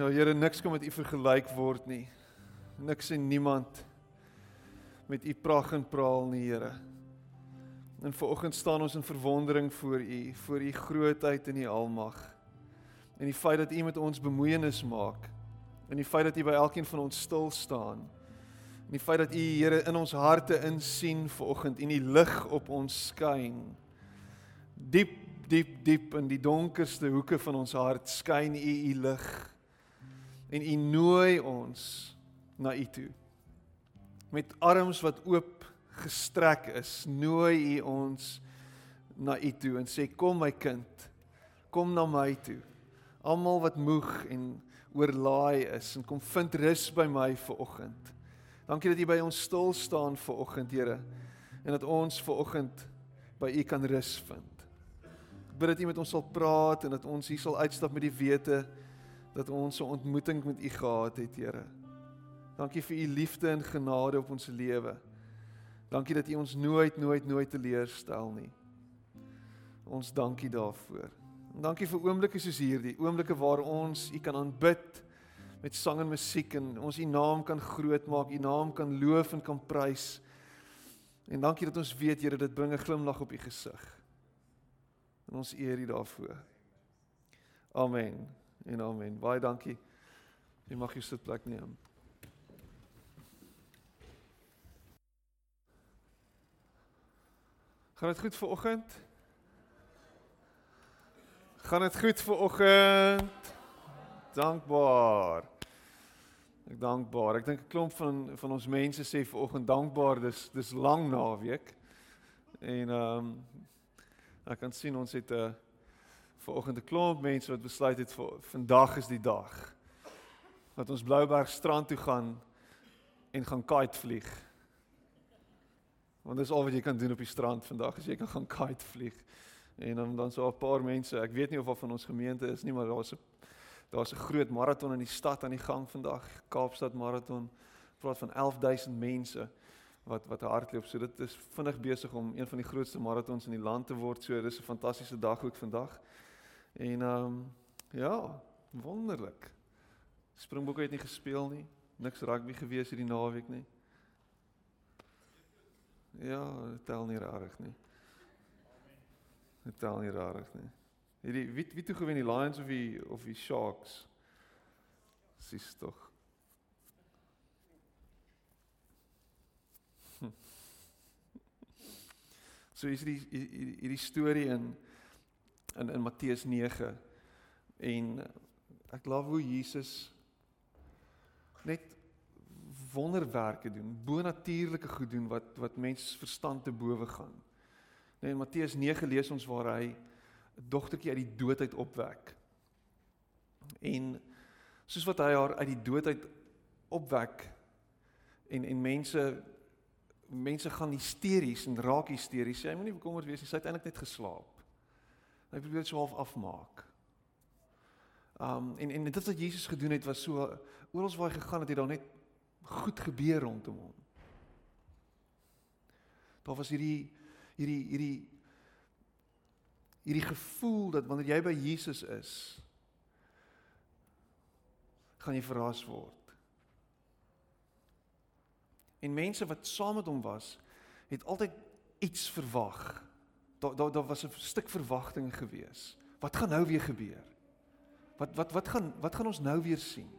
Ja, Here, niks kan met U vergelyk word nie. Niks en niemand met U pragt en praal nie, Here. En vanoggend staan ons in verwondering voor U, voor U grootheid en U almag. En die feit dat U met ons bemoeienis maak. En die feit dat U by elkeen van ons stil staan. En die feit dat U Here in ons harte insien vanoggend en U lig op ons skyn. Diep, diep, diep in die donkerste hoeke van ons hart skyn U U lig. En U nooi ons na U toe. Met arms wat oop gestrek is, nooi U ons na U toe en sê kom my kind, kom na my toe. Almal wat moeg en oorlaai is en kom vind rus by my vir oggend. Dankie dat U by ons stil staan vir oggend, Here, en dat ons vir oggend by U kan rus vind. Ek bid dat U met ons sal praat en dat ons hier sal uitstap met die wete dat ons 'n ontmoeting met U gehad het, Here. Dankie vir U liefde en genade op ons lewe. Dankie dat U ons nooit nooit nooit teleurstel nie. Ons dankie daarvoor. En dankie vir oomblikke soos hierdie, oomblikke waar ons U kan aanbid met sang en musiek en ons U naam kan grootmaak, U naam kan loof en kan prys. En dankie dat ons weet Here dit bring 'n glimlag op U gesig. En ons eer U daarvoor. Amen. En amen. Baie dankie. Jy mag jou sitplek neem. Gaan dit goed vir oggend? Gaan dit goed vir oggend? Dankbaar. Ek dankbaar. Ek dink 'n klomp van van ons mense sê vir oggend dankbaar. Dis dis lang naweek. En ehm um, ek kan sien ons het 'n uh, vir oggend 'n klomp mense wat besluit het vir vandag is die dag dat ons Blouberg strand toe gaan en gaan kite vlieg. Want dis al wat jy kan doen op die strand vandag, as jy kan gaan kite vlieg. En dan dan so 'n paar mense, ek weet nie of al van ons gemeente is nie, maar daar's 'n daar's 'n groot maraton in die stad aan die gang vandag, Kaapstad maraton. Praat van 11000 mense wat wat hardloop. So dit is vinnig besig om een van die grootste maratons in die land te word. So dis 'n fantastiese dag ook vandag. En ehm um, ja, wonderlik. Springbokke het nie gespeel nie. Niks rugby gewees hierdie naweek nie. Ja, tel nie rarig nie. Dit tel nie rarig nie. Hierdie wie wie toe gewen die Lions of die of die Sharks? Sis tog. Hm. So is die hierdie storie in in in Matteus 9 en ek glo hoe Jesus net wonderwerke doen, bonatuurlike goed doen wat wat mens verstand te bowe gaan. Nee, in Matteus 9 lees ons waar hy 'n dogtertjie uit die dood uit opwek. En soos wat hy haar uit die dood uit opwek en en mense mense gaan hysteries en raak hysteries. Sy moenie bekommerd wees nie, sy het eintlik net geslaap. Hy probeer dit so half afmaak. Um en en dit wat Jesus gedoen het was so oral waar hy gegaan het, het daar net goed gebeur rondom hom. Daar was hierdie hierdie hierdie hierdie gevoel dat wanneer jy by Jesus is, gaan jy verras word. En mense wat saam met hom was, het altyd iets verwag. Daar daar daar was 'n stuk verwagting gewees. Wat gaan nou weer gebeur? Wat wat wat gaan wat gaan ons nou weer sien?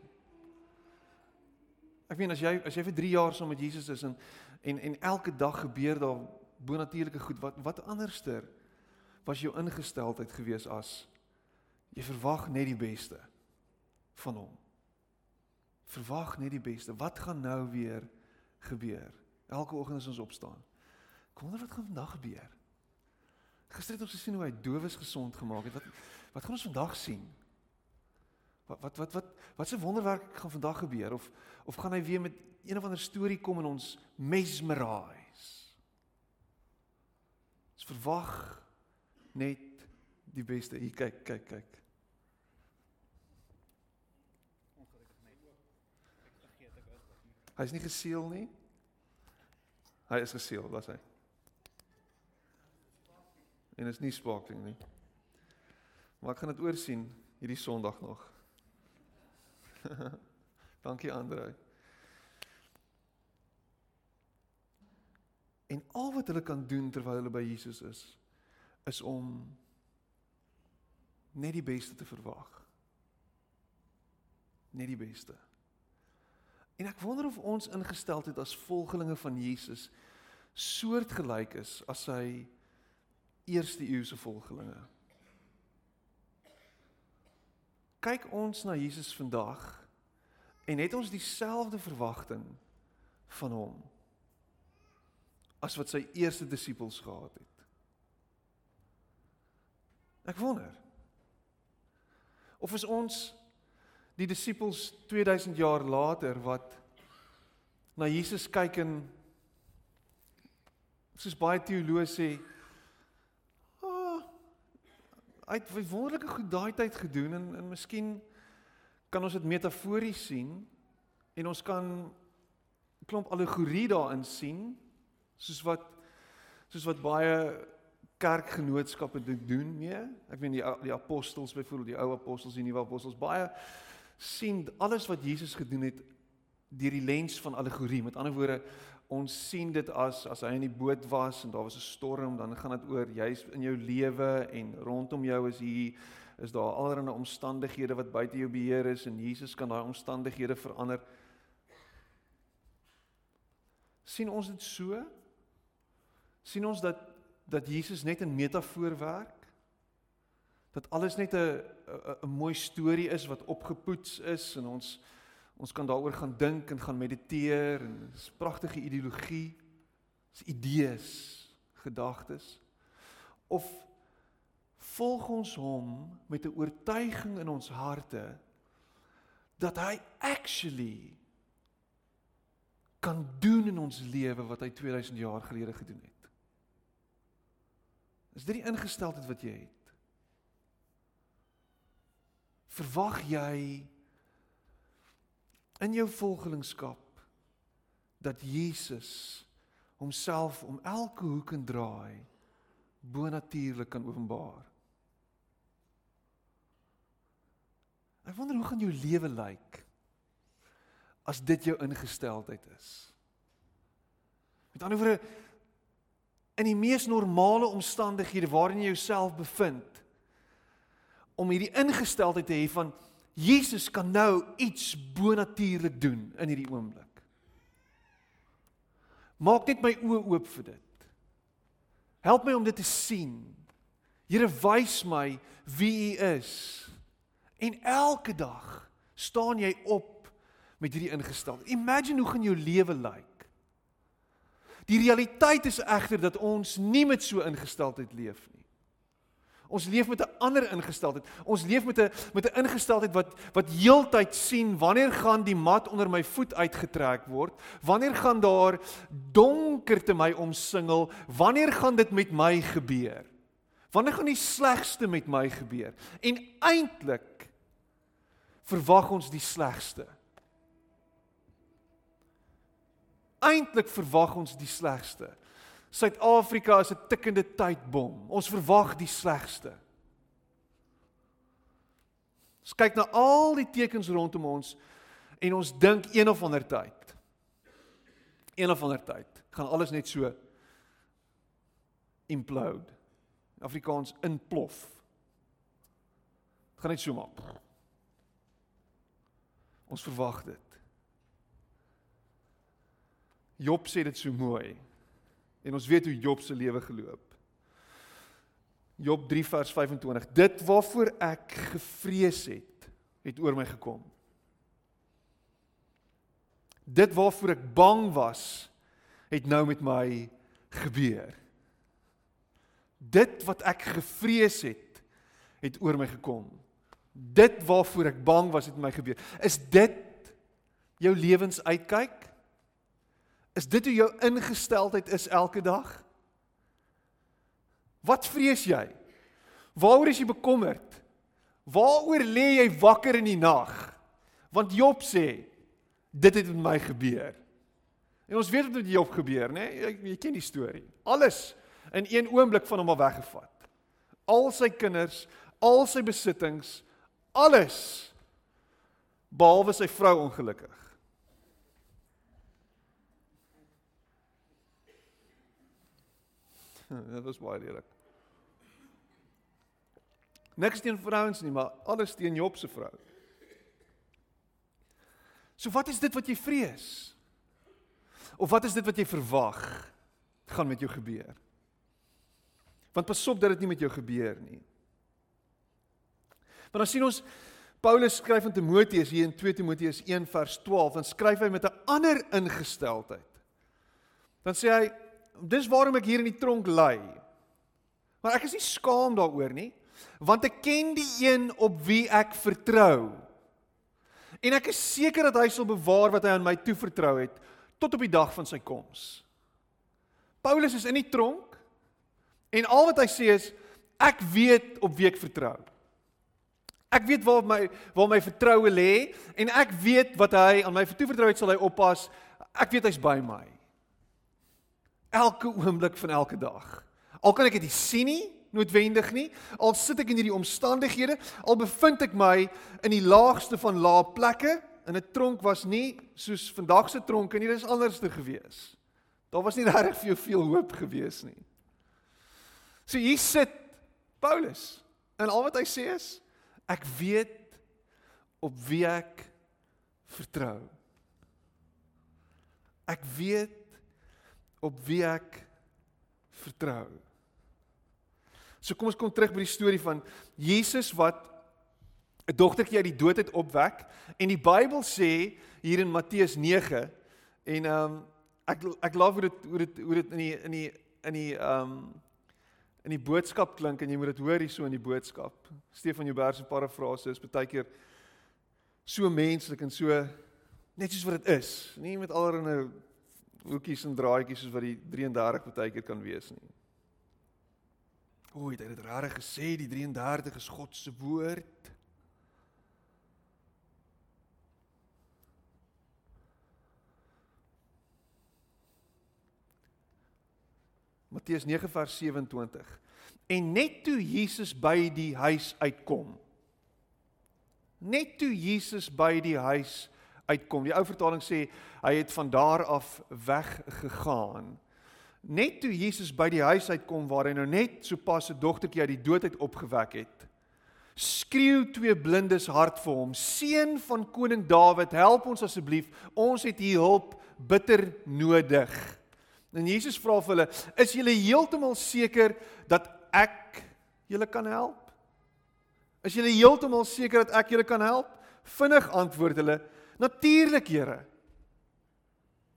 Ek meen as jy as jy vir 3 jaar saam met Jesus is en en en elke dag gebeur daar bonatuurlike goed, wat wat anderster was jou ingesteldheid gewees as jy verwag net die beste van hom. Verwag net die beste. Wat gaan nou weer gebeur? Elke oggend as ons opstaan. Ek wonder wat gaan vandag gebeur. Gister het ons gesien hoe hy dowes gesond gemaak het. Wat wat gaan ons vandag sien? Wat wat wat wat wat se wonderwerk gaan vandag gebeur of of gaan hy weer met een of ander storie kom en ons mesmerize? Ons verwag net die beste. Hier kyk, kyk, kyk. Hy is nie geseël nie. Hy is geseël, was hy? En is nie sparkling nie. Maar ek gaan dit oorsien hierdie Sondag nog. Dankie Andre. En al wat hulle kan doen terwyl hulle by Jesus is, is om net die beste te verwag. Net die beste. En ek wonder of ons ingesteldheid as volgelinge van Jesus soortgelyk is as sy eerste eeuse volgelinge. Kyk ons na Jesus vandag en het ons dieselfde verwagting van hom as wat sy eerste disippels gehad het. Ek wonder of is ons die disippels 2000 jaar later wat na Jesus kyk en soos baie teoloë sê ah hy het wonderlike goed daai tyd gedoen en en miskien kan ons dit metafories sien en ons kan klomp allegorie daarin sien soos wat soos wat baie kerkgenootskappe dit doen nee ek weet die die apostels byvoorbeeld die ou apostels die nuwe apostels baie sien alles wat Jesus gedoen het deur die lens van allegorie. Met ander woorde, ons sien dit as as hy in die boot was en daar was 'n storm, dan gaan dit oor jy's in jou lewe en rondom jou is hier is daar allerlei omstandighede wat buite jou beheer is en Jesus kan daai omstandighede verander. sien ons dit so? sien ons dat dat Jesus net in metafoor werk? dat alles net 'n 'n mooi storie is wat opgepoets is en ons ons kan daaroor gaan dink en gaan mediteer en dis pragtige ideologie, dis idees, gedagtes of volg ons hom met 'n oortuiging in ons harte dat hy actually kan doen in ons lewe wat hy 2000 jaar gelede gedoen het. Is dit die ingesteldheid wat jy het? Verwag jy in jou volgelingskap dat Jesus homself om elke hoek en draai bonatuurlik kan openbaar? Ek wonder hoe gaan jou lewe lyk as dit jou ingesteldheid is? Met ander woorde in die mees normale omstandighede waarin jy jouself bevind om hierdie ingesteldheid te hê van Jesus kan nou iets bonatuurlik doen in hierdie oomblik. Maak net my oë oop vir dit. Help my om dit te sien. Here wys my wie U is. En elke dag staan jy op met hierdie ingesteldheid. Imagine hoe gaan jou lewe lyk. Die realiteit is egter dat ons nie met so ingesteldheid leef nie. Ons leef met 'n ander ingesteldheid. Ons leef met 'n met 'n ingesteldheid wat wat heeltyd sien wanneer gaan die mat onder my voet uitgetrek word? Wanneer gaan daar donker te my omsingel? Wanneer gaan dit met my gebeur? Wanneer gaan die slegste met my gebeur? En eintlik verwag ons die slegste. Eintlik verwag ons die slegste. Suid-Afrika is 'n tikkende tydbom. Ons verwag die slegste. Ons kyk na al die tekens rondom ons en ons dink een of ander tyd. Een of ander tyd gaan alles net so implode. Afrikaans inplof. Dit gaan net so maak. Ons verwag dit. Job sê dit so mooi. En ons weet hoe Job se lewe geloop. Job 3 vers 25. Dit waarvoor ek gevrees het, het oor my gekom. Dit waarvoor ek bang was, het nou met my gebeur. Dit wat ek gevrees het, het oor my gekom. Dit waarvoor ek bang was, het met my gebeur. Is dit jou lewensuitkyk? Is dit hoe jou ingesteldheid is elke dag? Wat vrees jy? Waaroor is jy bekommerd? Waaroor lê jy wakker in die nag? Want Job sê dit het met my gebeur. En ons weet het met Job gebeur, né? Nee? Jy, jy ken die storie. Alles in een oomblik van hom al weggevat. Al sy kinders, al sy besittings, alles behalwe sy vrou ongelukkig. Dit was baie lelik. Niks teen vrouens nie, maar alles teen Job se vrou. So wat is dit wat jy vrees? Of wat is dit wat jy verwag gaan met jou gebeur? Want pas op dat dit nie met jou gebeur nie. Want dan sien ons Paulus skryf aan Timoteus hier in 2 Timoteus 1 vers 12, dan skryf hy met 'n ander ingesteldheid. Dan sê hy dis waarom ek hier in die tronk lê. Maar ek is nie skaam daaroor nie, want ek ken die een op wie ek vertrou. En ek is seker dat hy sal bewaar wat hy aan my toevertrou het tot op die dag van sy koms. Paulus is in die tronk en al wat hy sê is ek weet op wie ek vertrou. Ek weet waar my waar my vertroue lê en ek weet wat hy aan my toevertrou het sal hy oppas. Ek weet hy's by my elke oomblik van elke dag. Al kan ek dit nie sien nie, noodwendig nie. Al sit ek in hierdie omstandighede, al bevind ek my in die laagste van lae plekke, in 'n tronk was nie soos vandag se tronke nie, dis anderste gewees. Daar was nie regtig vir jou veel hoop gewees nie. So hier sit Paulus en al wat hy sê is ek weet op wie ek vertrou. Ek weet op wie ek vertrou. So kom ons kom terug by die storie van Jesus wat 'n dogtertjie uit die dood uit opwek en die Bybel sê hier in Matteus 9 en ehm um, ek ek love hoe dit hoe dit hoe dit in die in die in die ehm um, in die boodskap klink en jy moet dit hoor hierso in die boodskap. Stefan Joubert se parafrase is baie keer so menslik en so net soos wat dit is, nie met allerlei hoekies en draadjies soos wat die 33 baie keer kan wees nie. O, het hy dit regtig gesê die 33 is God se woord? Matteus 9 vers 27. En net toe Jesus by die huis uitkom. Net toe Jesus by die huis uitkom. Die ou vertaling sê hy het van daar af weggegaan. Net toe Jesus by die huis uitkom waar hy nou net sopas 'n dogtertjie uit die dood uit opgewek het, skreeu twee blindes hart vir hom: "Seun van koning Dawid, help ons asseblief. Ons het hier hulp bitter nodig." En Jesus vra vir hulle: "Is julle heeltemal seker dat ek julle kan help? Is julle heeltemal seker dat ek julle kan help?" Vinnig antwoord hulle: Natuurlik, Here.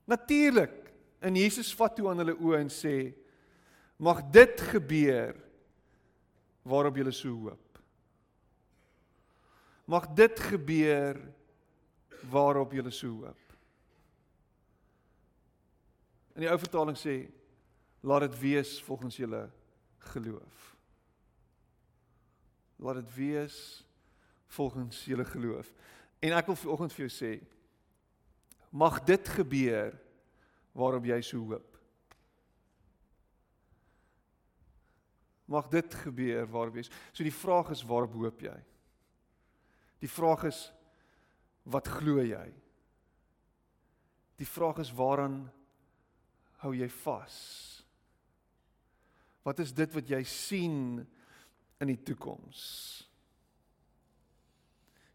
Natuurlik. En Jesus vat toe aan hulle oë en sê: "Mag dit gebeur waarop julle so hoop. Mag dit gebeur waarop julle so hoop." In die ou vertaling sê: "Laat dit wees volgens julle geloof." Laat dit wees volgens julle geloof. En ek wil vanoggend vir jou sê mag dit gebeur waarop jy so hoop. Mag dit gebeur waarop jy. So die vraag is waarop hoop jy? Die vraag is wat glo jy? Die vraag is waaraan hou jy vas? Wat is dit wat jy sien in die toekoms?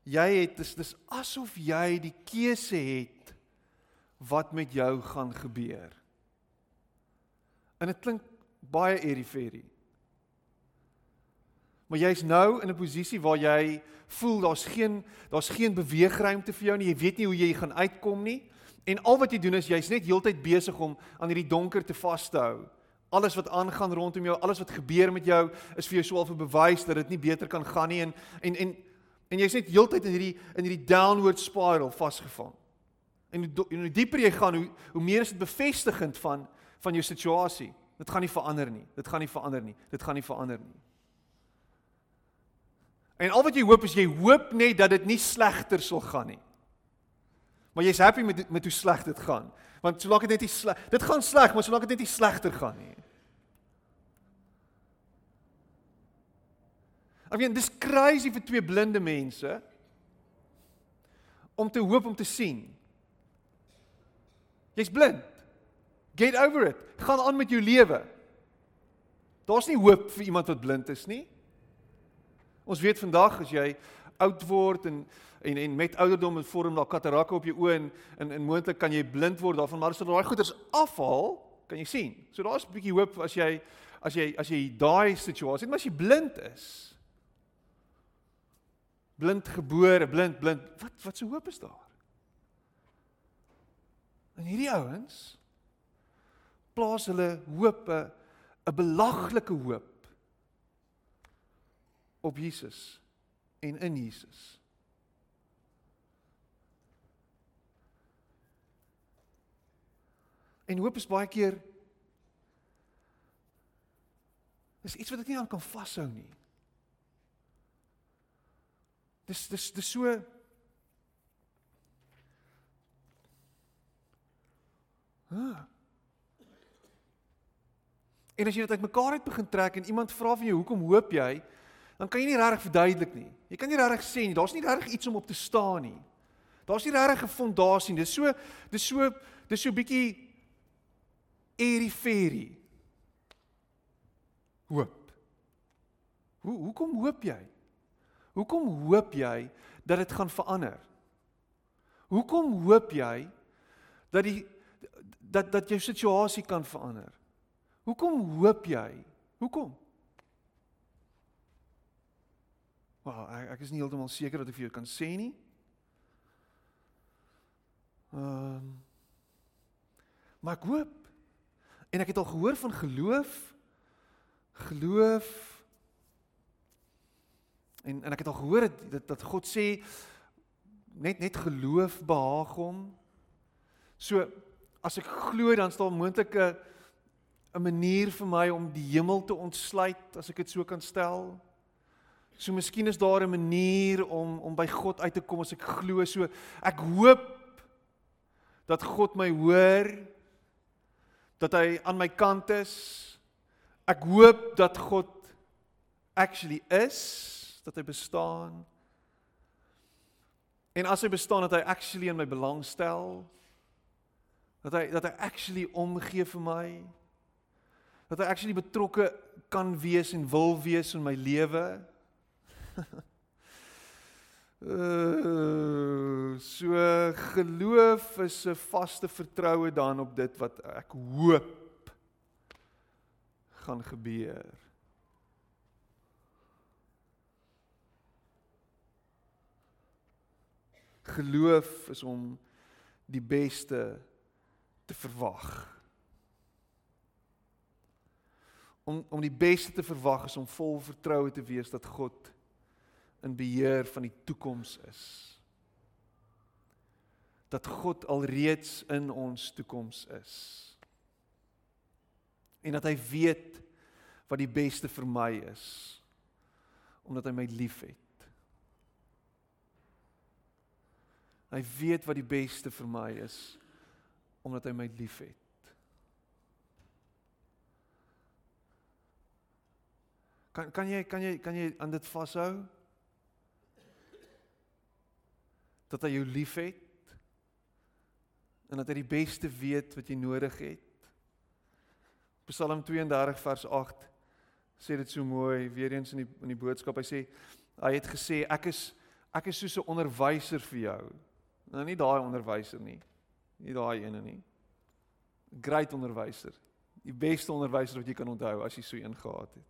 Jy het dis dis asof jy die keuse het wat met jou gaan gebeur. En dit klink baie eriferie. Maar jy's nou in 'n posisie waar jy voel daar's geen daar's geen beweegruimte vir jou nie. Jy weet nie hoe jy gaan uitkom nie. En al wat jy doen is jy's net heeltyd besig om aan hierdie donker te vas te hou. Alles wat aangaan rondom jou, alles wat gebeur met jou is vir jou swaar 'n bewys dat dit nie beter kan gaan nie en en en En jy's net heeltyd in hierdie in hierdie downward spiral vasgevang. En hoe, hoe dieper jy gaan, hoe hoe meer is dit bevestigend van van jou situasie. Dit gaan nie verander nie. Dit gaan nie verander nie. Dit gaan nie verander nie. En al wat jy hoop is jy hoop net dat dit nie slegter sal gaan nie. Maar jy's happy met met hoe sleg dit gaan. Want solank dit net nie sleg dit gaan sleg, maar solank dit net nie slegter gaan nie. Ek weet dis crazy vir twee blinde mense om te hoop om te sien. Jy's blind. Get over it. Gaan aan met jou lewe. Daar's nie hoop vir iemand wat blind is nie. Ons weet vandag as jy oud word en en en met ouderdom en vorm daar katarakke op jou oë en en, en moontlik kan jy blind word daarvan maar as jy daai goeders afhaal, kan jy sien. So daar's 'n bietjie hoop as jy as jy as jy daai situasie het, maar as jy blind is. Blind gebore, blind, blind. Wat wat se hoop is daar? En hierdie ouens plaas hulle hoop 'n 'n belaglike hoop op Jesus en in Jesus. En hoop is baie keer Dis iets wat ek nie aan kan vashou nie. Dis dis dis so Ah. En as jy dit uitmekaar uit begin trek en iemand vra van jou hoekom hoop jy, dan kan jy nie regtig verduidelik nie. Jy kan nie regtig sê nie, daar's nie regtig iets om op te staan nie. Daar's nie regtig 'n fondasie nie. Dis so dis so dis so bietjie fairy hoop. Hoe hoekom hoop jy? Hoekom hoop jy dat dit gaan verander? Hoekom hoop jy dat die dat dat jou situasie kan verander? Hoekom hoop jy? Hoekom? Wel, ek, ek is nie heeltemal seker dat ek vir jou kan sê nie. Ehm um, Maar ek hoop en ek het al gehoor van geloof geloof en en ek het al gehoor dat dat, dat God sê net net geloof behaag hom. So as ek glo dan staan moontlik 'n 'n manier vir my om die hemel te ontsluit as ek dit so kan stel. So miskien is daar 'n manier om om by God uit te kom as ek glo. So ek hoop dat God my hoor dat hy aan my kant is Ek hoop dat God actually is, dat hy bestaan. En as hy bestaan dat hy actually in my belang stel. Dat hy dat hy actually omgee vir my. Dat hy actually betrokke kan wees en wil wees in my lewe. Uh, so geloof is 'n vaste vertroue dan op dit wat ek hoop gaan gebeur. Geloof is om die beste te verwag. Om om die beste te verwag is om vol vertroue te wees dat God in beheer van die toekoms is. Dat God alreeds in ons toekoms is en dat hy weet wat die beste vir my is omdat hy my liefhet. Hy weet wat die beste vir my is omdat hy my liefhet. Kan kan jy kan jy kan jy aan dit vashou? Dat hy jou liefhet en dat hy die beste weet wat jy nodig het. Psalm 32 vers 8 sê dit so mooi weer eens in die in die boodskap. Hy sê hy het gesê ek is ek is soos 'n onderwyser vir jou. Nou nie daai onderwyser nie. Nie daai ene nie. Great onderwyser. Die beste onderwyser wat jy kan onthou as jy so een gehad het.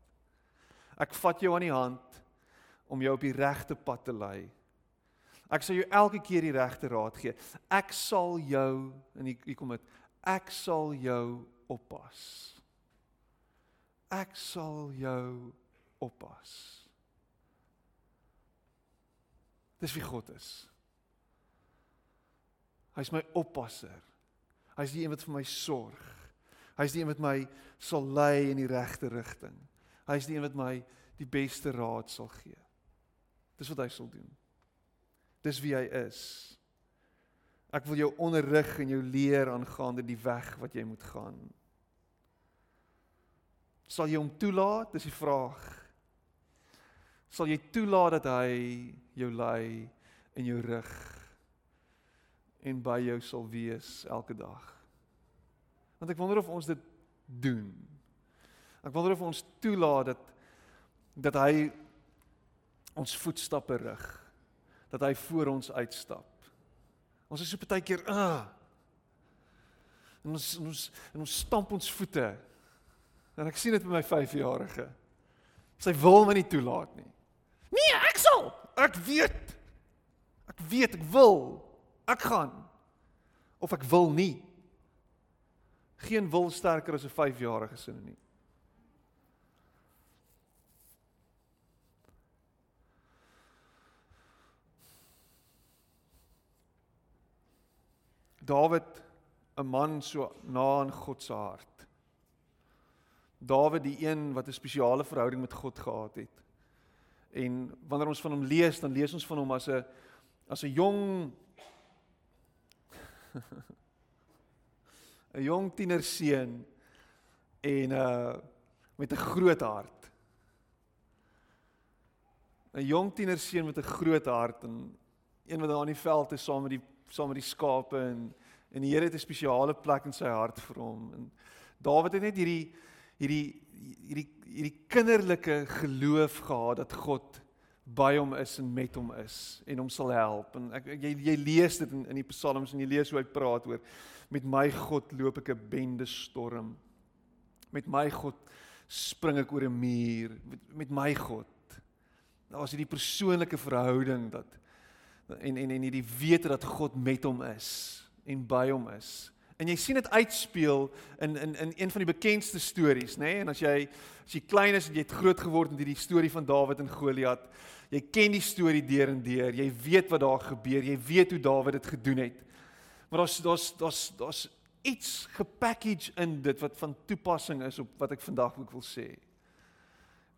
Ek vat jou aan die hand om jou op die regte pad te lei. Ek sal jou elke keer die regte raad gee. Ek sal jou en hier kom dit. Ek sal jou oppas ek sal jou oppas. Dis wie God is. Hy's my oppasser. Hy's die een wat vir my sorg. Hy's die een wat my sal lei in die regte rigting. Hy's die een wat my die beste raad sal gee. Dis wat hy sal doen. Dis wie hy is. Ek wil jou onderrig en jou leer aangaande die weg wat jy moet gaan. Sal jy hom toelaat? Dis die vraag. Sal jy toelaat dat hy jou lei en jou rig en by jou sal wees elke dag. Want ek wonder of ons dit doen. Ek wonder of ons toelaat dat dat hy ons voetstappe rig. Dat hy voor ons uitstap. Ons is so baie keer ah en ons ons en ons stamp ons voete. En ek sien dit by my 5-jarige. Sy wil my nie toelaat nie. Nee, ek sal. Ek weet. Ek weet ek wil. Ek gaan. Of ek wil nie. Geen wil sterker as 'n 5-jarige se nie. Dawid 'n man so na aan God se hart. Dawid die een wat 'n spesiale verhouding met God gehad het. En wanneer ons van hom lees, dan lees ons van hom as 'n as 'n jong 'n jong tienerseun en uh met 'n groot hart. 'n Jong tienerseun met 'n groot hart en een wat daar in die veld is saam met die saam met die skape en en die Here het 'n spesiale plek in sy hart vir hom. En Dawid het net hierdie hierdie hierdie hierdie kinderlike geloof gehad dat God by hom is en met hom is en hom sal help. En ek jy jy lees dit in in die psalms en jy lees hoe hy praat oor met my God loop ek 'n bende storm. Met my God spring ek oor 'n muur met, met my God. Daar was hierdie persoonlike verhouding dat en en en hierdie wete dat God met hom is en by hom is. En jy sien dit uitspeel in in in een van die bekendste stories, nê? Nee? En as jy as jy klein is en jy het groot geword met hierdie storie van Dawid en Goliat, jy ken die storie deur en deur. Jy weet wat daar gebeur. Jy weet hoe Dawid dit gedoen het. Maar daar's daar's daar's daar's iets gepackage in dit wat van toepassing is op wat ek vandag ook wil sê.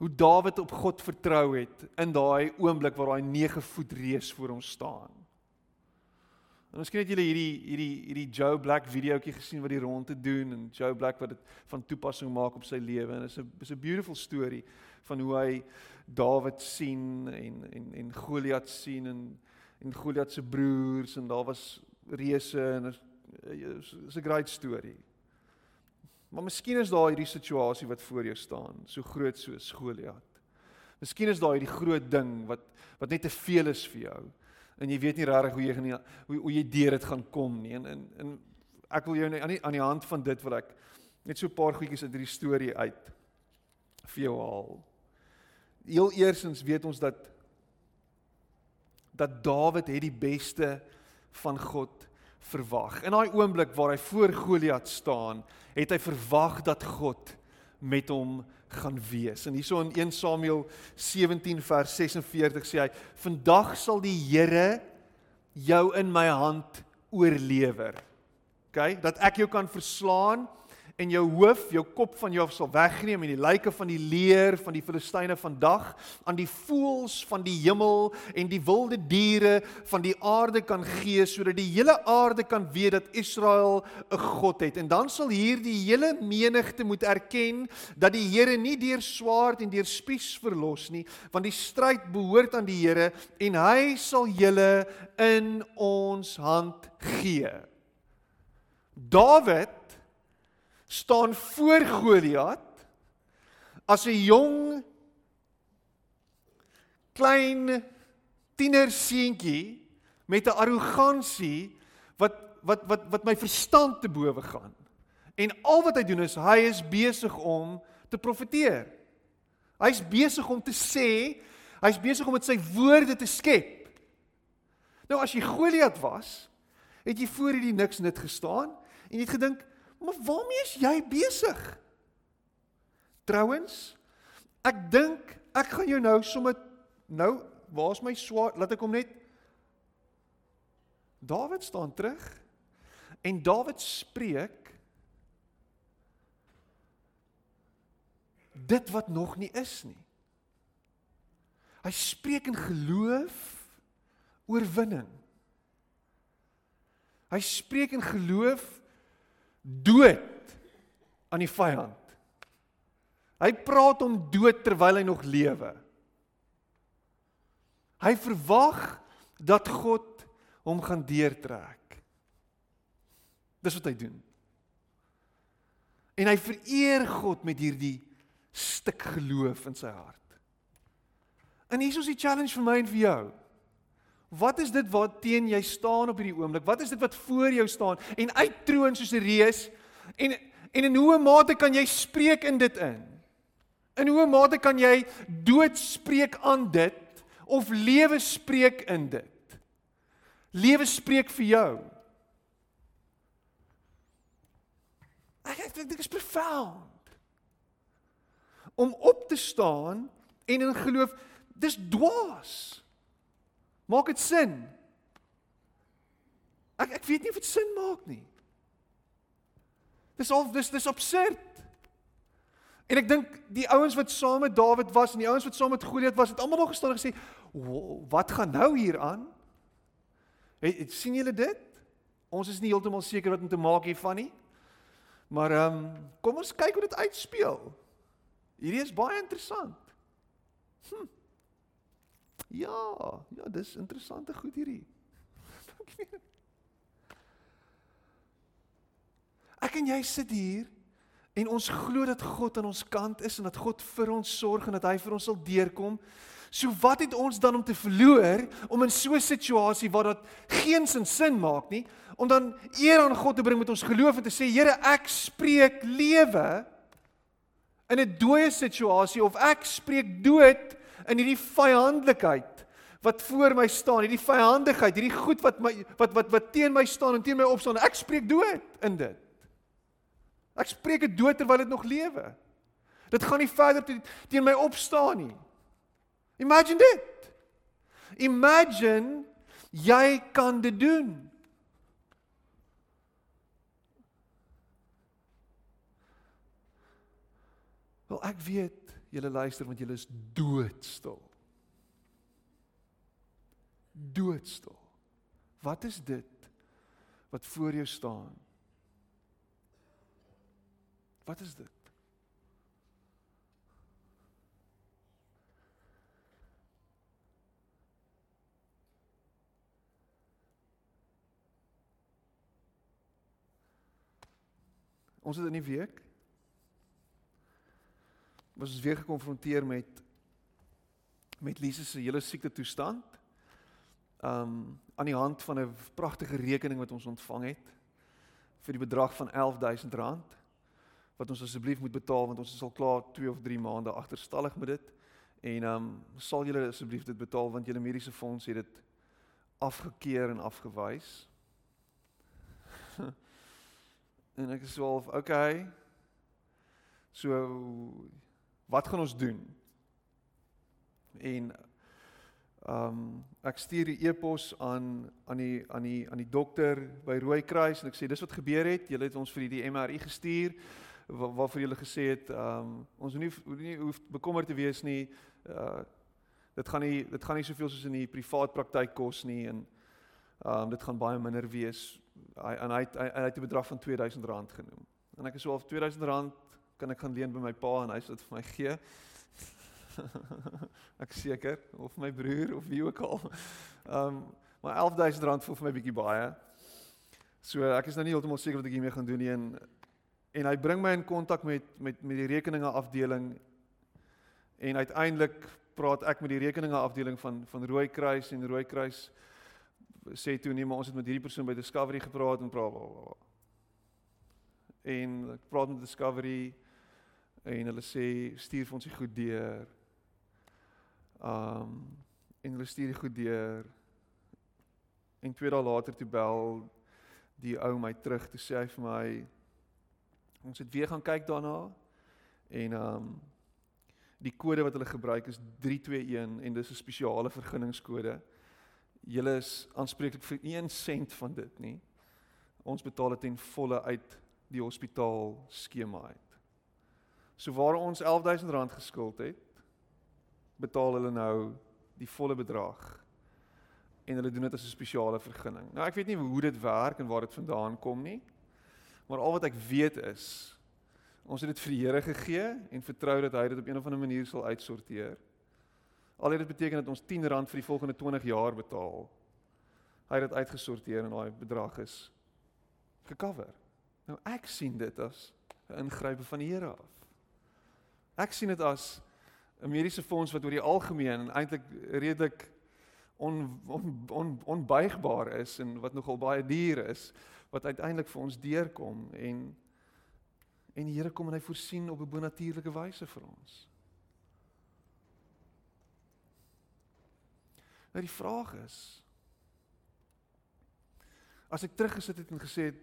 Hoe Dawid op God vertrou het in daai oomblik waar daai 9 voet reus voor hom staan. En miskien het julle hierdie hierdie hierdie Joe Black videoetjie gesien wat die ronde doen en Joe Black wat dit van toepassing maak op sy lewe en dit is 'n is 'n beautiful story van hoe hy Dawid sien en en en Goliat sien en en Goliat se broers en daar was reuse en is 'n great story. Maar miskien is daar hierdie situasie wat voor jou staan, so groot soos Goliat. Miskien is daar hierdie groot ding wat wat net te veel is vir jou en jy weet nie regtig hoe jy gaan hoe hoe jy deur dit gaan kom nie. En en, en ek wil jou aan die aan die hand van dit wil ek net so 'n paar goedjies uit hierdie storie uit vir jou haal. Heel eersens weet ons dat dat Dawid het die beste van God verwag. In daai oomblik waar hy voor Goliat staan, het hy verwag dat God met hom gaan wees. En hierso in 1 Samuel 17 vers 46 sê hy: "Vandag sal die Here jou in my hand oorlewer." OK, dat ek jou kan verslaan en jou hoof, jou kop van jou sal wegneem en die lyke van die leer van die Filistyne vandag aan die voëls van die hemel en die wilde diere van die aarde kan gee sodat die hele aarde kan weet dat Israel 'n God het. En dan sal hierdie hele menigte moet erken dat die Here nie deur swaard en deur spies verlos nie, want die stryd behoort aan die Here en hy sal julle in ons hand gee. Dawid staan voor Goliat as 'n jong klein tienerseentjie met 'n arrogansie wat wat wat wat my verstand te bowe gaan. En al wat hy doen is hy is besig om te profeteer. Hy's besig om te sê, hy's besig om met sy woorde te skep. Nou as jy Goliat was, het jy voor hierdie niks net gestaan en jy het gedink, Maar waarmee is jy besig? Trouwens, ek dink ek gaan jou nou sommer nou, waar's my swaard? Laat ek hom net Dawid staan terug en Dawid spreek dit wat nog nie is nie. Hy spreek in geloof oorwinning. Hy spreek in geloof dood aan die vyand. Hy praat om dood terwyl hy nog lewe. Hy verwag dat God hom gaan deurtrek. Dis wat hy doen. En hy vereer God met hierdie stuk geloof in sy hart. En hier is die challenge vir my en vir jou. Wat is dit wat teen jy staan op hierdie oomblik? Wat is dit wat voor jou staan en uittroon soos 'n reus? En en in hoe mate kan jy spreek in dit in? In hoe mate kan jy dood spreek aan dit of lewe spreek in dit? Lewe spreek vir jou. Ek ek dink dit is profound. Om op te staan en in geloof Dis dwaas. Maak dit sin? Ek ek weet nie of dit sin maak nie. Dis al dis dis absurd. En ek dink die ouens wat saam met Dawid was en die ouens wat saam met Goliat was, het almal nog gestaan en gesê, "Wat gaan nou hier aan?" Het sien julle dit? Ons is nie heeltemal seker wat om te maak hiervan nie. Maar ehm um, kom ons kyk hoe dit uitspeel. Hierdie is baie interessant. Hm. Ja, ja, dis interessante goed hierdie. Dankie. Ek en jy sit hier en ons glo dat God aan ons kant is en dat God vir ons sorg en dat hy vir ons sal deurkom. So wat het ons dan om te verloor om in so 'n situasie waar dit geen sin sin maak nie om dan eer aan God te bring met ons geloof en te sê Here ek spreek lewe in 'n dooie situasie of ek spreek dood in hierdie vyandlikheid wat voor my staan, hierdie vyandigheid, hierdie goed wat my wat wat wat teen my staan en teen my opstaan. Ek spreek dood in dit. Ek spreek dit dood terwyl dit nog lewe. Dit gaan nie verder te, teen my opstaan nie. Imagine dit. Imagine jy kan dit doen. Wel ek weet Julle luister want julle is doodstil. Doodstil. Wat is dit wat voor jou staan? Wat is dit? Ons het in die week was ons weer gekonfronteer met met Lise se hele siekte toestand. Um aan die hand van 'n pragtige rekening wat ons ontvang het vir die bedrag van R11000 wat ons asseblief moet betaal want ons is al klaar 2 of 3 maande agterstallig met dit. En um sal julle asseblief dit betaal want julle mediese fonds het dit afgekeur en afgewys. en ek is so half okay. So wat gaan ons doen? En ehm um, ek stuur die e-pos aan aan die aan die aan die dokter by Rooikruis en ek sê dis wat gebeur het. Julle het ons vir die MRI gestuur waarvoor julle gesê het ehm um, ons moet nie hoef bekommerd te wees nie. Uh dit gaan nie dit gaan nie soveel soos in die privaat praktyk kos nie en ehm um, dit gaan baie minder wees. Hy en hy hy, hy het 'n bedrag van R2000 genoem. En ek is so al R2000 kan ek gaan leen by my pa en hy sal dit vir my gee. ek seker of my broer of wie ook al. Ehm um, maar R11000 voel vir my bietjie baie. So ek is nou nie heeltemal seker wat ek hiermee gaan doen nie en en hy bring my in kontak met met met die rekeninge afdeling en uiteindelik praat ek met die rekeninge afdeling van van Rooikruis en Rooikruis sê toe nee maar ons het met hierdie persoon by Discovery gepraat en praat en ek praat met Discovery en hulle sê stuur vir ons die goed deur. Um en hulle stuur die goed deur. En twee dae later toe bel die ou my terug te sê hy vir my ons het weer gaan kyk daarna en um die kode wat hulle gebruik is 321 en dis 'n spesiale vergunningskode. Julle is aanspreeklik vir 1 sent van dit nie. Ons betaal dit ten volle uit die hospitaal skema uit. So waar ons R11000 geskuld het, betaal hulle nou die volle bedrag. En hulle doen dit as 'n spesiale vergunning. Nou ek weet nie hoe dit werk en waar dit vandaan kom nie. Maar al wat ek weet is ons het dit vir die Here gegee en vertrou dat hy dit op een of ander manier sal uitsorteer. Al dit beteken dat ons R10 vir die volgende 20 jaar betaal. Hy het dit uitgesorteer en daai bedrag is gecover. Nou ek sien dit as 'n ingrype van die Here af. Ek sien dit as 'n mediese fonds wat oor die algemeen eintlik redelik on, on, on, onbuigbaar is en wat nogal baie duur is wat uiteindelik vir ons deurkom en en die Here kom en hy voorsien op 'n bonatuurlike wyse vir ons. Nou die vraag is as ek teruggesit het en gesê het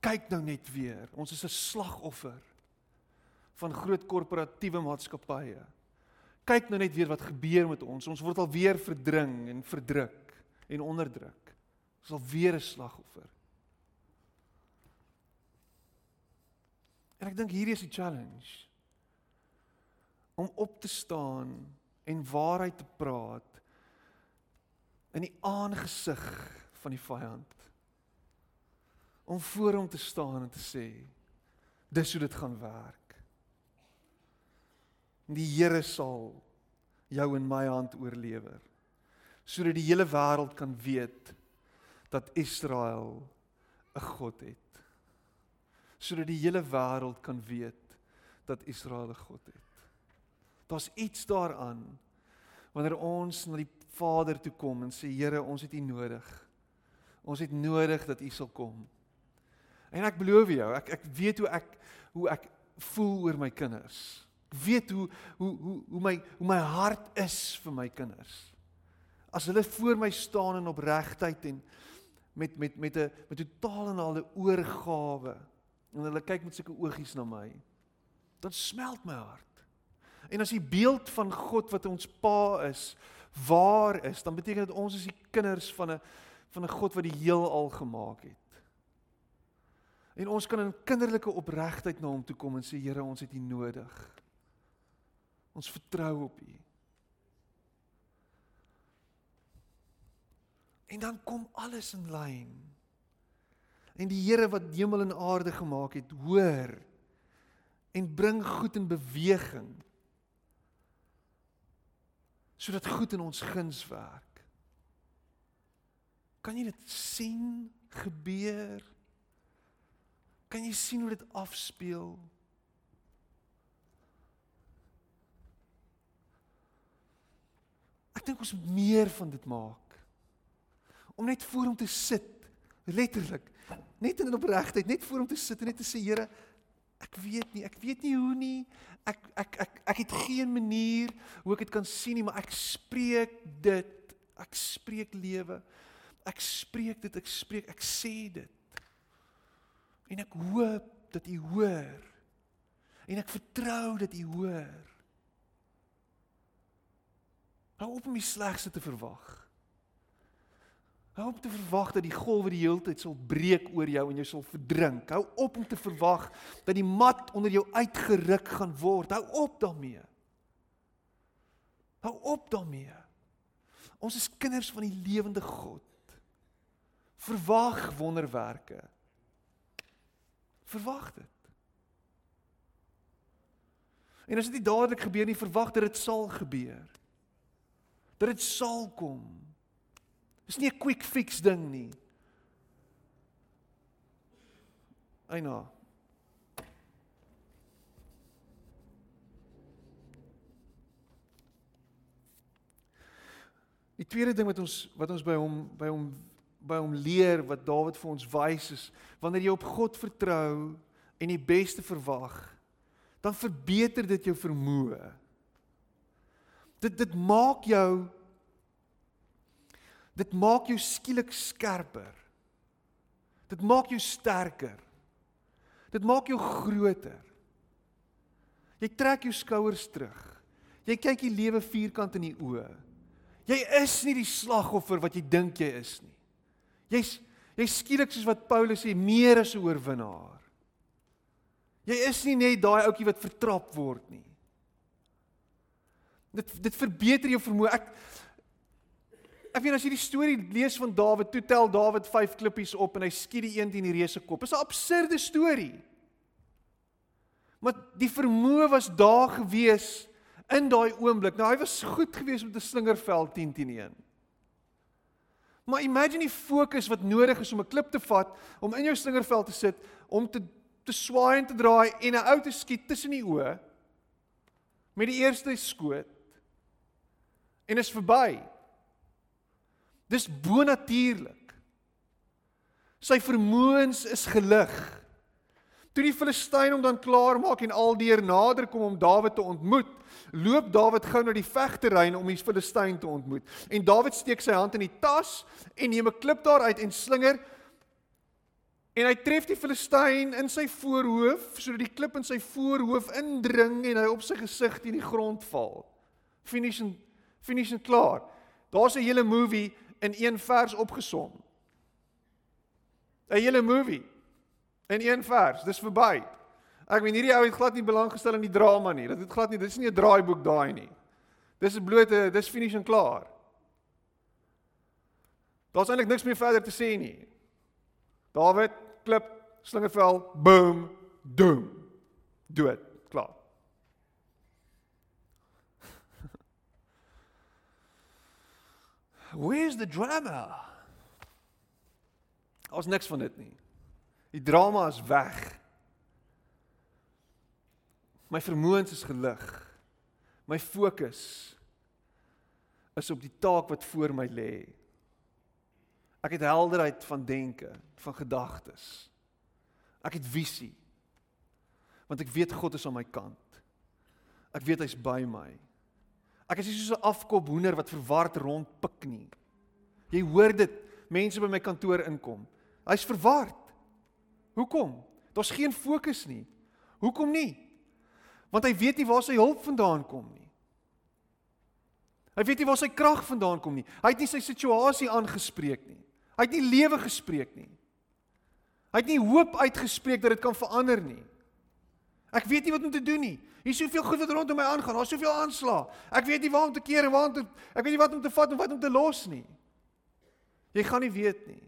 kyk nou net weer, ons is 'n slagoffer van groot korporatiewe maatskappye. Kyk nou net weer wat gebeur met ons. Ons word alweer verdring en verdruk en onderdruk. Ons is alweer 'n slagoffer. En ek dink hierdie is die challenge om op te staan en waarheid te praat in die aangesig van die vyand. Om voor hom te staan en te sê dis hoe dit gaan werk. Die Here sal jou in my hand oorlewer sodat die hele wêreld kan weet dat Israel 'n God het sodat die hele wêreld kan weet dat Israel 'n God het. Daar's iets daaraan wanneer ons na die Vader toe kom en sê Here, ons het U nodig. Ons het nodig dat U sal kom. En ek beloof jou, ek ek weet hoe ek hoe ek voel oor my kinders. Ek weet hoe hoe hoe hoe my hoe my hart is vir my kinders. As hulle voor my staan in opregtheid en met met met 'n met totaal en al 'n oorgawe en hulle kyk met sulke oogies na my, dan smelt my hart. En as die beeld van God wat ons Pa is, waar is, dan beteken dit ons is die kinders van 'n van 'n God wat die heelal gemaak het. En ons kan in kinderlike opregtheid na hom toe kom en sê Here, ons het U nodig. Ons vertrou op U. En dan kom alles in lyn en die Here wat hemel en aarde gemaak het, hoor en bring goed in beweging sodat goed in ons guns werk. Kan jy dit sien gebeur? Kan jy sien hoe dit afspeel? Dink ons moet meer van dit maak. Om net voor hom te sit, letterlik net in opregtheid, net voor hom te sit en net te sê Here, ek weet nie, ek weet nie hoe nie. Ek ek ek ek het geen manier hoe ek dit kan sien nie, maar ek spreek dit. Ek spreek lewe. Ek spreek dit, ek spreek, ek sê dit. En ek hoop dat U hoor. En ek vertrou dat U hoor. Hou op om die slegste te verwag. Hou op te verwag dat die golwe die hele tyd sal breek oor jou en jou sal verdrink. Hou op om te verwag dat die mat onder jou uitgeruk gaan word. Hou op daarmee. Hou op daarmee. Ons is kinders van die lewende God. Verwag wonderwerke. Verwag dit. En as dit nie dadelik gebeur nie, verwag dat dit sal gebeur. Dat dit sal kom. Dis nie 'n quick fix ding nie. Eina. Die tweede ding wat ons wat ons by hom by hom by hom leer wat Dawid vir ons wys is wanneer jy op God vertrou en die beste verwag dan verbeter dit jou vermoë. Dit dit maak jou Dit maak jou skielik skerper. Dit maak jou sterker. Dit maak jou groter. Jy trek jou skouers terug. Jy kyk die lewe vierkant in die oë. Jy is nie die slagoffer wat jy dink jy is nie. Jy's jy skielik soos wat Paulus sê meer as 'n oorwinnaar. Jy is nie net daai ouetjie wat vertrap word nie. Dit dit verbeter jou vermoë. Ek Ek weet as jy die storie lees van Dawid, toe tel Dawid 5 klippies op en hy skiet die een teen die reuse kop. Dis 'n absurde storie. Maar die vermoë was daar gewees in daai oomblik. Nou hy was goed gewees met 'n slingerveld 10 teen 1. Maar imagine die fokus wat nodig is om 'n klip te vat, om in jou slingervel te sit, om te te swaai en te draai en 'n ou te skiet tussen die oë met die eerste skoot. En is verby. Dis bonatuurlik. Sy vermoëns is gelig. Toe die Filistyn hom dan klaar maak en aldeer nader kom om Dawid te ontmoet, loop Dawid gou na die vegterrein om die Filistyn te ontmoet. En Dawid steek sy hand in die tas en neem 'n klip daaruit en slinger en hy tref die Filistyn in sy voorhoof sodat die klip in sy voorhoof indring en hy op sy gesig teen die grond val. Finish en finish en klaar. Daar's 'n hele movie in een vers opgesom. 'n Hele movie in een vers. Dis verby. Ek meen hierdie ou het glad nie belang gestel in die drama nie. Dit het glad nie, dit is nie 'n draaiboek daai nie. Dis 'n blote, dis finish en klaar. Daar's eintlik niks meer verder te sê nie. Dawid klip slingervel, boom, doom. Dood, klaar. Where's the drama? Ons niks van dit nie. Die drama is weg. My vermoëns is gelig. My fokus is op die taak wat voor my lê. Ek het helderheid van denke, van gedagtes. Ek het visie. Want ek weet God is aan my kant. Ek weet hy's by my. Ek is nie soos 'n afkop hoender wat verward rondpik nie. Jy hoor dit, mense by my kantoor inkom. Hy's verward. Hoekom? Daar's geen fokus nie. Hoekom nie? Want hy weet nie waar sy hulp vandaan kom nie. Hy weet nie waar sy krag vandaan kom nie. Hy het nie sy situasie aangespreek nie. Hy het nie lewe gespreek nie. Hy het nie hoop uitgespreek dat dit kan verander nie. Ek weet nie wat om te doen nie. Hier's soveel goed wat rondom my aangaan. Daar's soveel aanslag. Ek weet nie waar om te keer en waar om te ek weet nie wat om te vat en wat om te los nie. Jy gaan nie weet nie.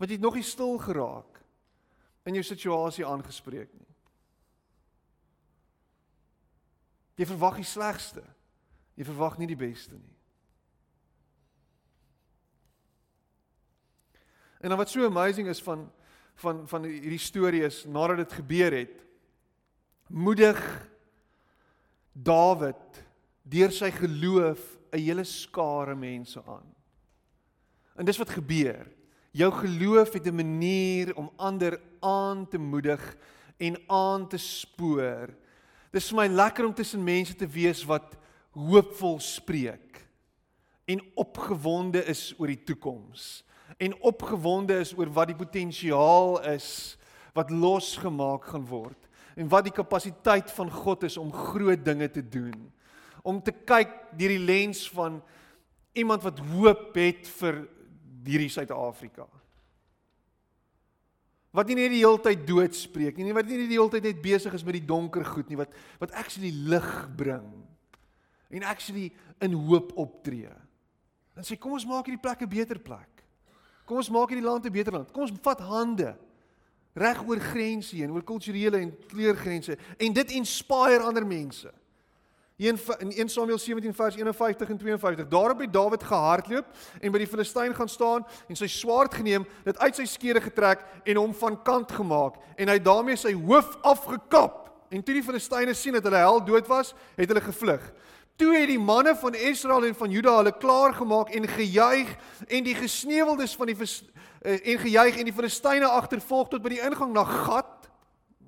Want jy nog nie stil geraak in jou situasie aangespreek nie. Jy verwag die slegste. Jy verwag nie die beste nie. En dan wat so amazing is van van van hierdie storie is nadat dit gebeur het moedig Dawid deur sy geloof 'n hele skare mense aan. En dis wat gebeur. Jou geloof het 'n manier om ander aan te moedig en aan te spoor. Dis vir my lekker om tussen mense te wees wat hoopvol spreek en opgewonde is oor die toekoms en opgewonde is oor wat die potensiaal is wat losgemaak gaan word en wat die kapasiteit van God is om groot dinge te doen. Om te kyk deur die lens van iemand wat hoop het vir hierdie Suid-Afrika. Wat nie net die hele tyd dood spreek nie, wat nie die hele tyd net besig is met die donker goed nie, wat wat actually lig bring en actually in hoop optree. En sê kom ons maak hierdie plek 'n beter plek. Kom ons maak hierdie land 'n beter land. Kom ons vat hande reg oor grense heen, oor kulturele en kleurgrense en dit inspireer ander mense. In 1 Samuel 17 vers 51 en 52. Daarop het Dawid gehardloop en by die Filistyn gaan staan en sy swaard geneem, dit uit sy skede getrek en hom van kant gemaak en hy daarmee sy hoof afgekap. En toe die Filistyne sien dat hulle held dood was, het hulle gevlug. Toe het die manne van Israel en van Juda hulle klaar gemaak en gejuig en die gesneuweldes van die uh, en gejuig en die Filistyne agtervolg tot by die ingang na Gat.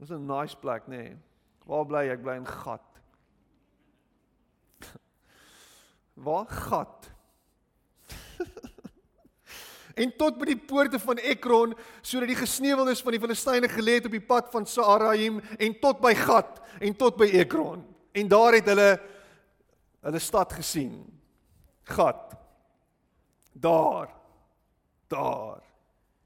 Dis 'n nice plek, nê. Nee. Waar bly ek? Bly in Gat. Waar Gat? en tot by die poorte van Ekron sodat die gesneuweldes van die Filistyne gelê het op die pad van Saaraim en tot by Gat en tot by Ekron. En daar het hulle hulle stad gesien. Gat. Daar. Daar.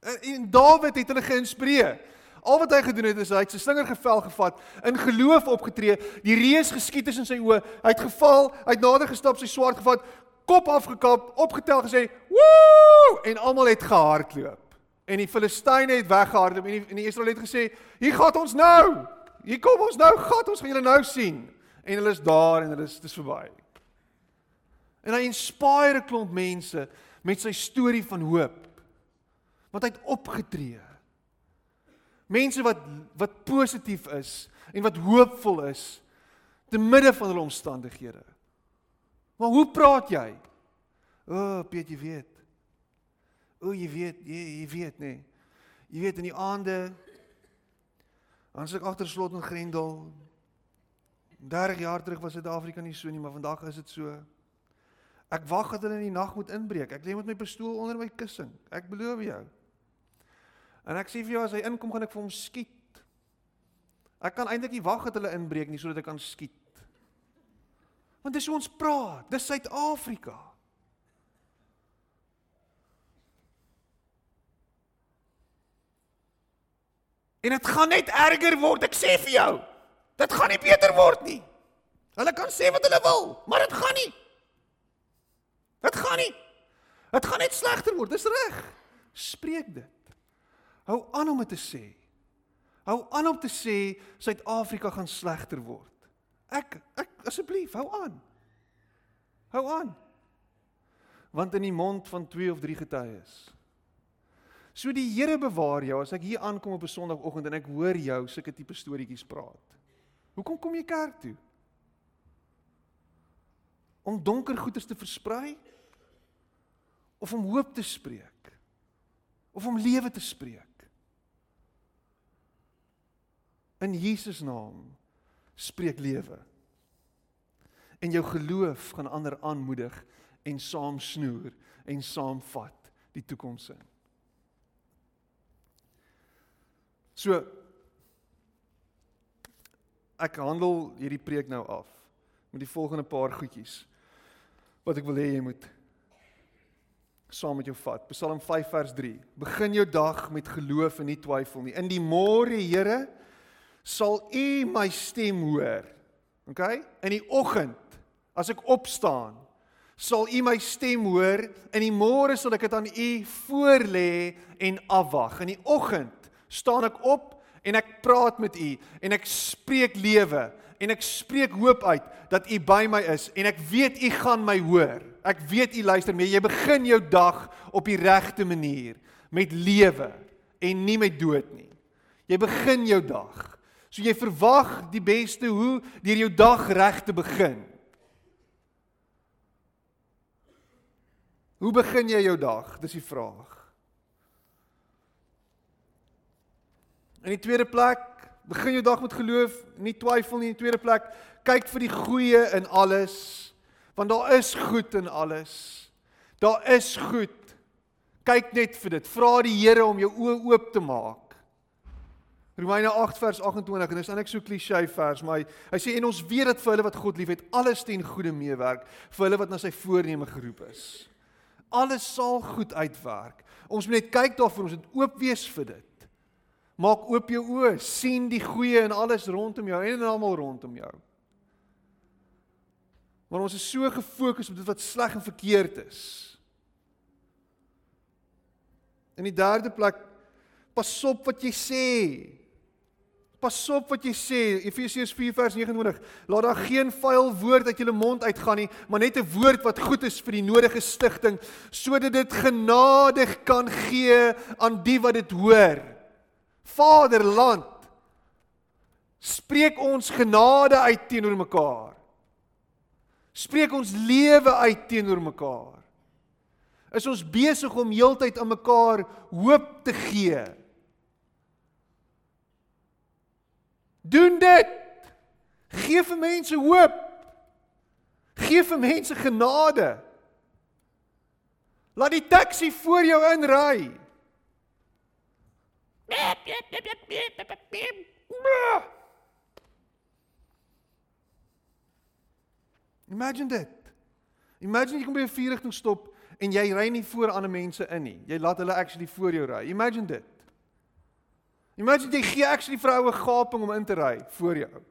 En, en Dawid het hulle geïnspireer. Al wat hy gedoen het is hy het sy slinger gevel gevat, in geloof opgetree, die reus geskiet is in sy oë, hy het geval, hy het nader gestap, sy swaard gevat, kop afgekap, opgetel gesê, "Woe!" en almal het gehardloop. En die Filistyne het weggehardloop en die, die Israeliete het gesê, "Hier gaan ons nou. Hier kom ons nou, gaan ons gaan julle nou sien." En hulle is daar en hulle is dis verby. En hy inspireer 'n klomp mense met sy storie van hoop. Want hy het opgetree. Mense wat wat positief is en wat hoopvol is te midde van hulle omstandighede. Maar hoe praat jy? O, oh, Piet, jy weet. O, oh, jy weet, jy, jy weet nê. Nee. Jy weet in die aande as ek agter slot en grendel 30 jaar terug was Suid-Afrika nie so nie, maar vandag is dit so. Ek wag dat hulle in die nag moet inbreek. Ek lê met my pistool onder my kussing. Ek beloof jou. En ek sê vir jou as hy inkom gaan ek vir hom skiet. Ek kan eintlik nie wag dat hulle inbreek nie sodat ek kan skiet. Want dis hoe ons praat. Dis Suid-Afrika. En dit gaan net erger word, ek sê vir jou. Dit gaan nie beter word nie. Hulle kan sê wat hulle wil, maar dit gaan nie. Dit gaan nie. Dit gaan net slegter word. Dis reg. Spreek dit. Hou aan om dit te sê. Hou aan om te sê Suid-Afrika gaan slegter word. Ek ek asseblief, hou aan. Hou aan. Want in die mond van twee of drie getuies. So die Here bewaar jou as ek hier aankom op 'n Sondagoggend en ek hoor jou sulke tipe storieetjies praat. Hoekom kom jy kerk toe? Om donker goeders te versprei of om hoop te spreek? Of om lewe te spreek? In Jesus naam spreek lewe. En jou geloof gaan ander aanmoedig en saam snoer en saamvat die toekoms in. So ek handel hierdie preek nou af met die volgende paar goedjies wat ek wil hê jy moet saam met jou vat. Psalm 5 vers 3. Begin jou dag met geloof en nie twyfel nie. In die môre, Here, sal u my stem hoor. OK? In die oggend as ek opstaan, sal u my stem hoor. In die môre sal ek dit aan u voorlê en afwag. In die oggend staan ek op en ek praat met u en ek spreek lewe en ek spreek hoop uit dat u by my is en ek weet u gaan my hoor. Ek weet u luister mee. Jy begin jou dag op die regte manier met lewe en nie met dood nie. Jy begin jou dag So jy verwag die beste hoe deur jou dag reg te begin. Hoe begin jy jou dag? Dis die vraag. In die tweede plek, begin jou dag met geloof, nie twyfel nie in die tweede plek. Kyk vir die goeie in alles, want daar is goed in alles. Daar is goed. Kyk net vir dit. Vra die Here om jou oë oop te maak. Romeine 8 vers 28 en dis net so klise vers, maar hy, hy sê en ons weet dat vir hulle wat God liefhet, alles ten goeie meewerk vir hulle wat na sy voorneme geroep is. Alles sal goed uitwerk. Ons moet net kyk daarvoor, ons moet oop wees vir dit. Maak oop jou oë, sien die goeie in alles rondom jou en in almal rondom jou. Maar ons is so gefokus op dit wat sleg en verkeerd is. In die derde plek pas op wat jy sê. Pas op wat jy sê. Efesiërs 4 vers 29. Laat daar geen vuil woord uit jou mond uitgaan nie, maar net 'n woord wat goed is vir die nodige stigting sodat dit genadig kan gee aan die wat dit hoor. Vaderland spreek ons genade uit teenoor mekaar. Spreek ons lewe uit teenoor mekaar. Is ons besig om heeltyd aan mekaar hoop te gee? Doen dit. Geef vir mense hoop. Geef vir mense genade. Laat die taxi voor jou inry. Imagine dit. Imagine jy kom by 'n vierrigting stop en jy ry nie voor ander mense in nie. Jy laat hulle actually voor jou ry. Imagine dit. Imagine jy gee actually vir 'n oue gaping om in te ry voor jou.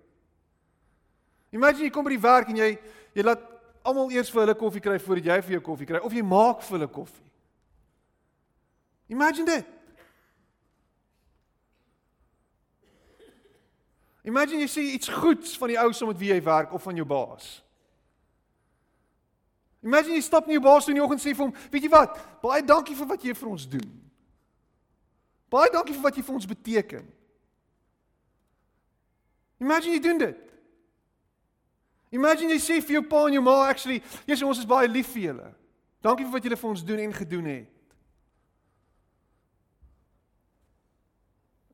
Imagine jy kom by die werk en jy jy laat almal eers vir hulle koffie kry voordat jy vir jou koffie kry of jy maak vir hulle koffie. Imagine dit. Imagine jy sê iets goeds van die ou som met wie jy werk of van jou baas. Imagine jy stap in jou baas toe in die oggend sê vir hom, weet jy wat? Baie dankie vir wat jy vir ons doen. Baie dankie vir wat jy vir ons beteken. Imagine jy doen dit. Imagine jy sê vir jou pa en jou ma actually, Jesus ons is baie lief vir julle. Dankie vir wat julle vir ons doen en gedoen het.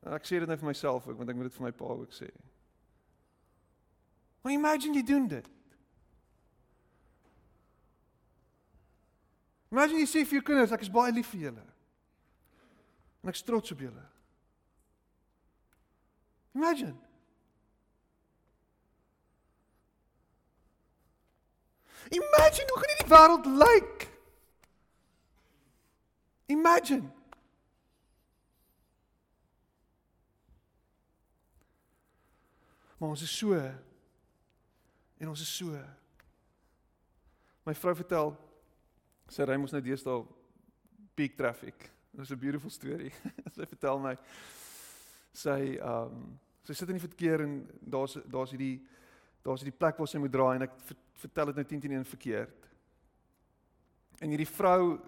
Ek sê dit net vir myself ook want ek moet dit vir my pa ook sê. Maar imagine jy doen dit. Imagine jy sê vir jou kinders ek is baie lief vir julle. En ek is trots op julle. Imagine Imagine hoe gaan hierdie wêreld lyk. Imagine. Maar ons is so en ons is so. My vrou vertel sy ry mos nou deesdae peak traffic. Dit is 'n beautiful story. sy vertel my sy ehm um, sy sit in die verkeer en daar's daar's hierdie daar's hierdie plek waar sy moet draai en ek vertel dit nou 10 teen 1 verkeerd. En hierdie vrou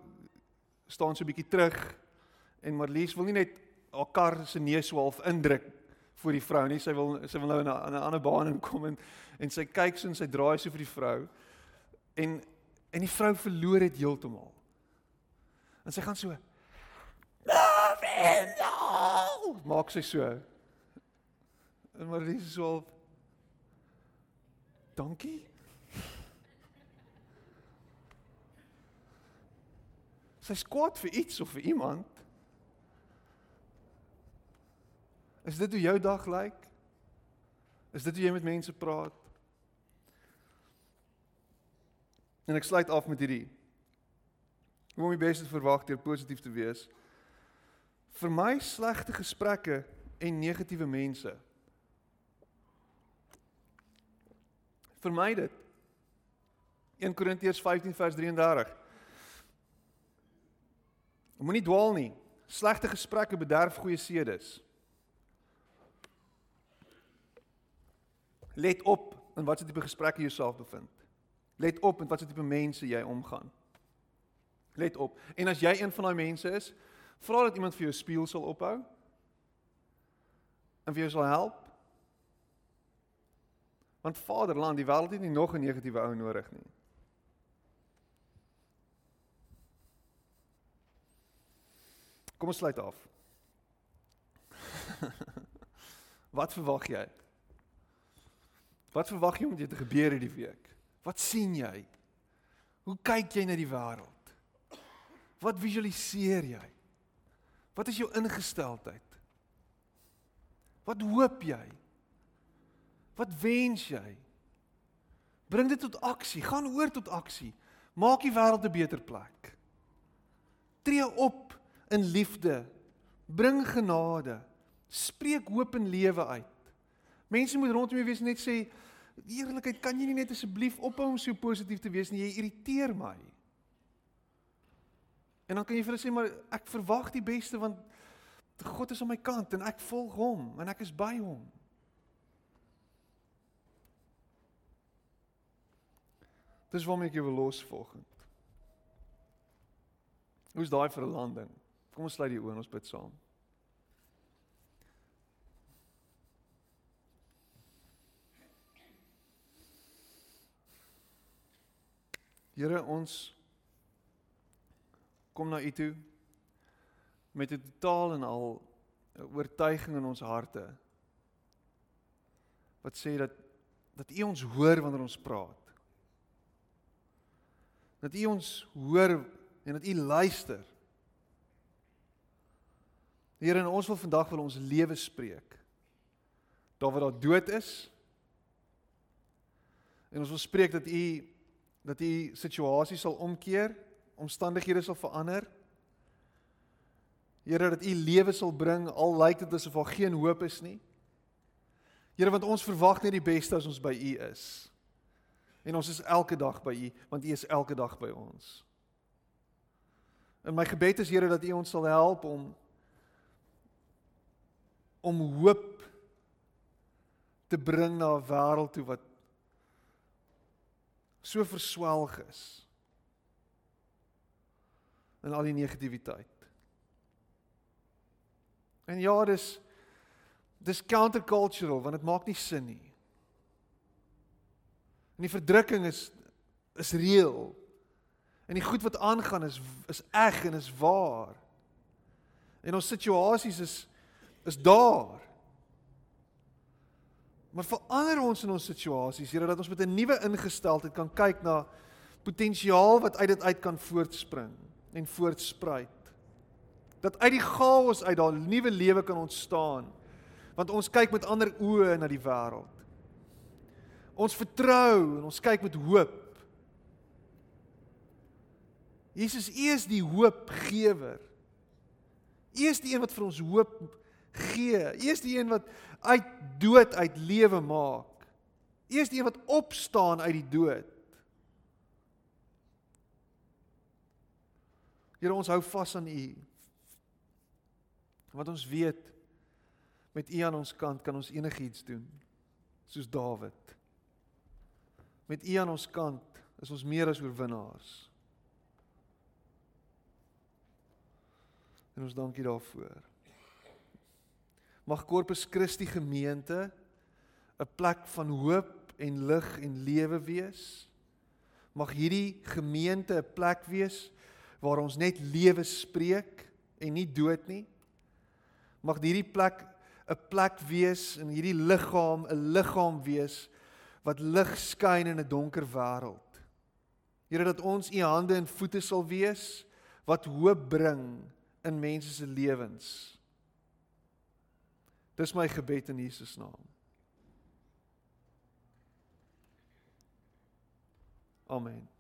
staan so 'n bietjie terug en Marlies wil nie net haar kar se neus so half indruk vir die vrou nie. Sy wil sy wil nou in 'n ander baan inkom en en sy kyk so en sy draai so vir die vrou. En en die vrou verloor dit heeltemal. En sy gaan so maak sy so. En Marlies is so half Dankie. Sy's kwaad vir iets of vir iemand. Is dit hoe jou dag lyk? Is dit hoe jy met mense praat? En ek sluit af met hierdie. Hoe om die beste te verwag deur positief te wees. Vir my slegte gesprekke en negatiewe mense. Vermy dit. 1 Korintiërs 15 vers 33. Moenie dwaal nie. Slegte gesprekke bederf goeie sedes. Let op in watter tipe gesprekke jy jouself bevind. Let op met watter tipe mense jy omgaan. Let op. En as jy een van daai mense is, vra dat iemand vir jou spieël sal ophou. En vir jou sal help. Want Vaderland, die wêreld het nie nog 'n negatiewe ou nodig nie. Kom ons sluit af. Wat verwag jy? Wat verwag jy om dit te gebeur hierdie week? Wat sien jy? Hoe kyk jy na die wêreld? Wat visualiseer jy? Wat is jou ingesteldheid? Wat hoop jy? Wat wens jy? Bring dit tot aksie, gaan oor tot aksie. Maak die wêreld 'n beter plek. Tree op in liefde. Bring genade. Spreek hoop en lewe uit. Mense moet rondom jou wees net sê eerlikheid, kan jy nie net asseblief ophou om so positief te wees nie? Jy irriteer my. En dan kan jy vir hulle sê maar ek verwag die beste want God is aan my kant en ek volg hom en ek is by hom. Dis waarom ek jou wil los volgende. Hoe's daai vir 'n landing? Kom ons sluit die oë en ons bid saam. Here ons kom na U toe met 'n totaal en al oortuiging in ons harte wat sê dat dat U ons hoor wanneer ons praat. Dat U ons hoor en dat U luister Here, en ons wil vandag wil ons lewe spreek. Daar waar daar dood is. En ons wil spreek dat u dat u situasie sal omkeer, omstandighede sal verander. Here, dat u lewe sal bring al lyk dit asof daar geen hoop is nie. Here, want ons verwag net die beste as ons by u is. En ons is elke dag by u, want u is elke dag by ons. En my gebed is Here dat u ons sal help om om hoop te bring na 'n wêreld toe wat so verswelg is in al die negativiteit. En ja, dis dis countercultural want dit maak nie sin nie. En die verdrukking is is reëel. En die goed wat aangaan is is eg en is waar. En ons situasies is is daar. Maar verander ons in ons situasies, Here, dat ons met 'n nuwe ingesteldheid kan kyk na potensiaal wat uit dit uit kan voortspring en voortspruit. Dat uit die chaos uit daar nuwe lewe kan ontstaan. Want ons kyk met ander oë na die wêreld. Ons vertrou en ons kyk met hoop. Jesus, U is die hoopgewer. U is die een wat vir ons hoop gee. U is die een wat uit dood uit lewe maak. U is die een wat opstaan uit die dood. Here ons hou vas aan U. Want ons weet met U aan ons kant kan ons enigiets doen soos Dawid. Met U aan ons kant is ons meer as oorwinnaars. En ons dankie daarvoor. Mag Corpus Christi gemeente 'n plek van hoop en lig en lewe wees. Mag hierdie gemeente 'n plek wees waar ons net lewe spreek en nie dood nie. Mag hierdie plek 'n plek wees in hierdie liggaam, 'n liggaam wees wat lig skyn in 'n donker wêreld. Here dat ons u hande en voete sal wees wat hoop bring in mense se lewens. Dis my gebed in Jesus naam. Amen.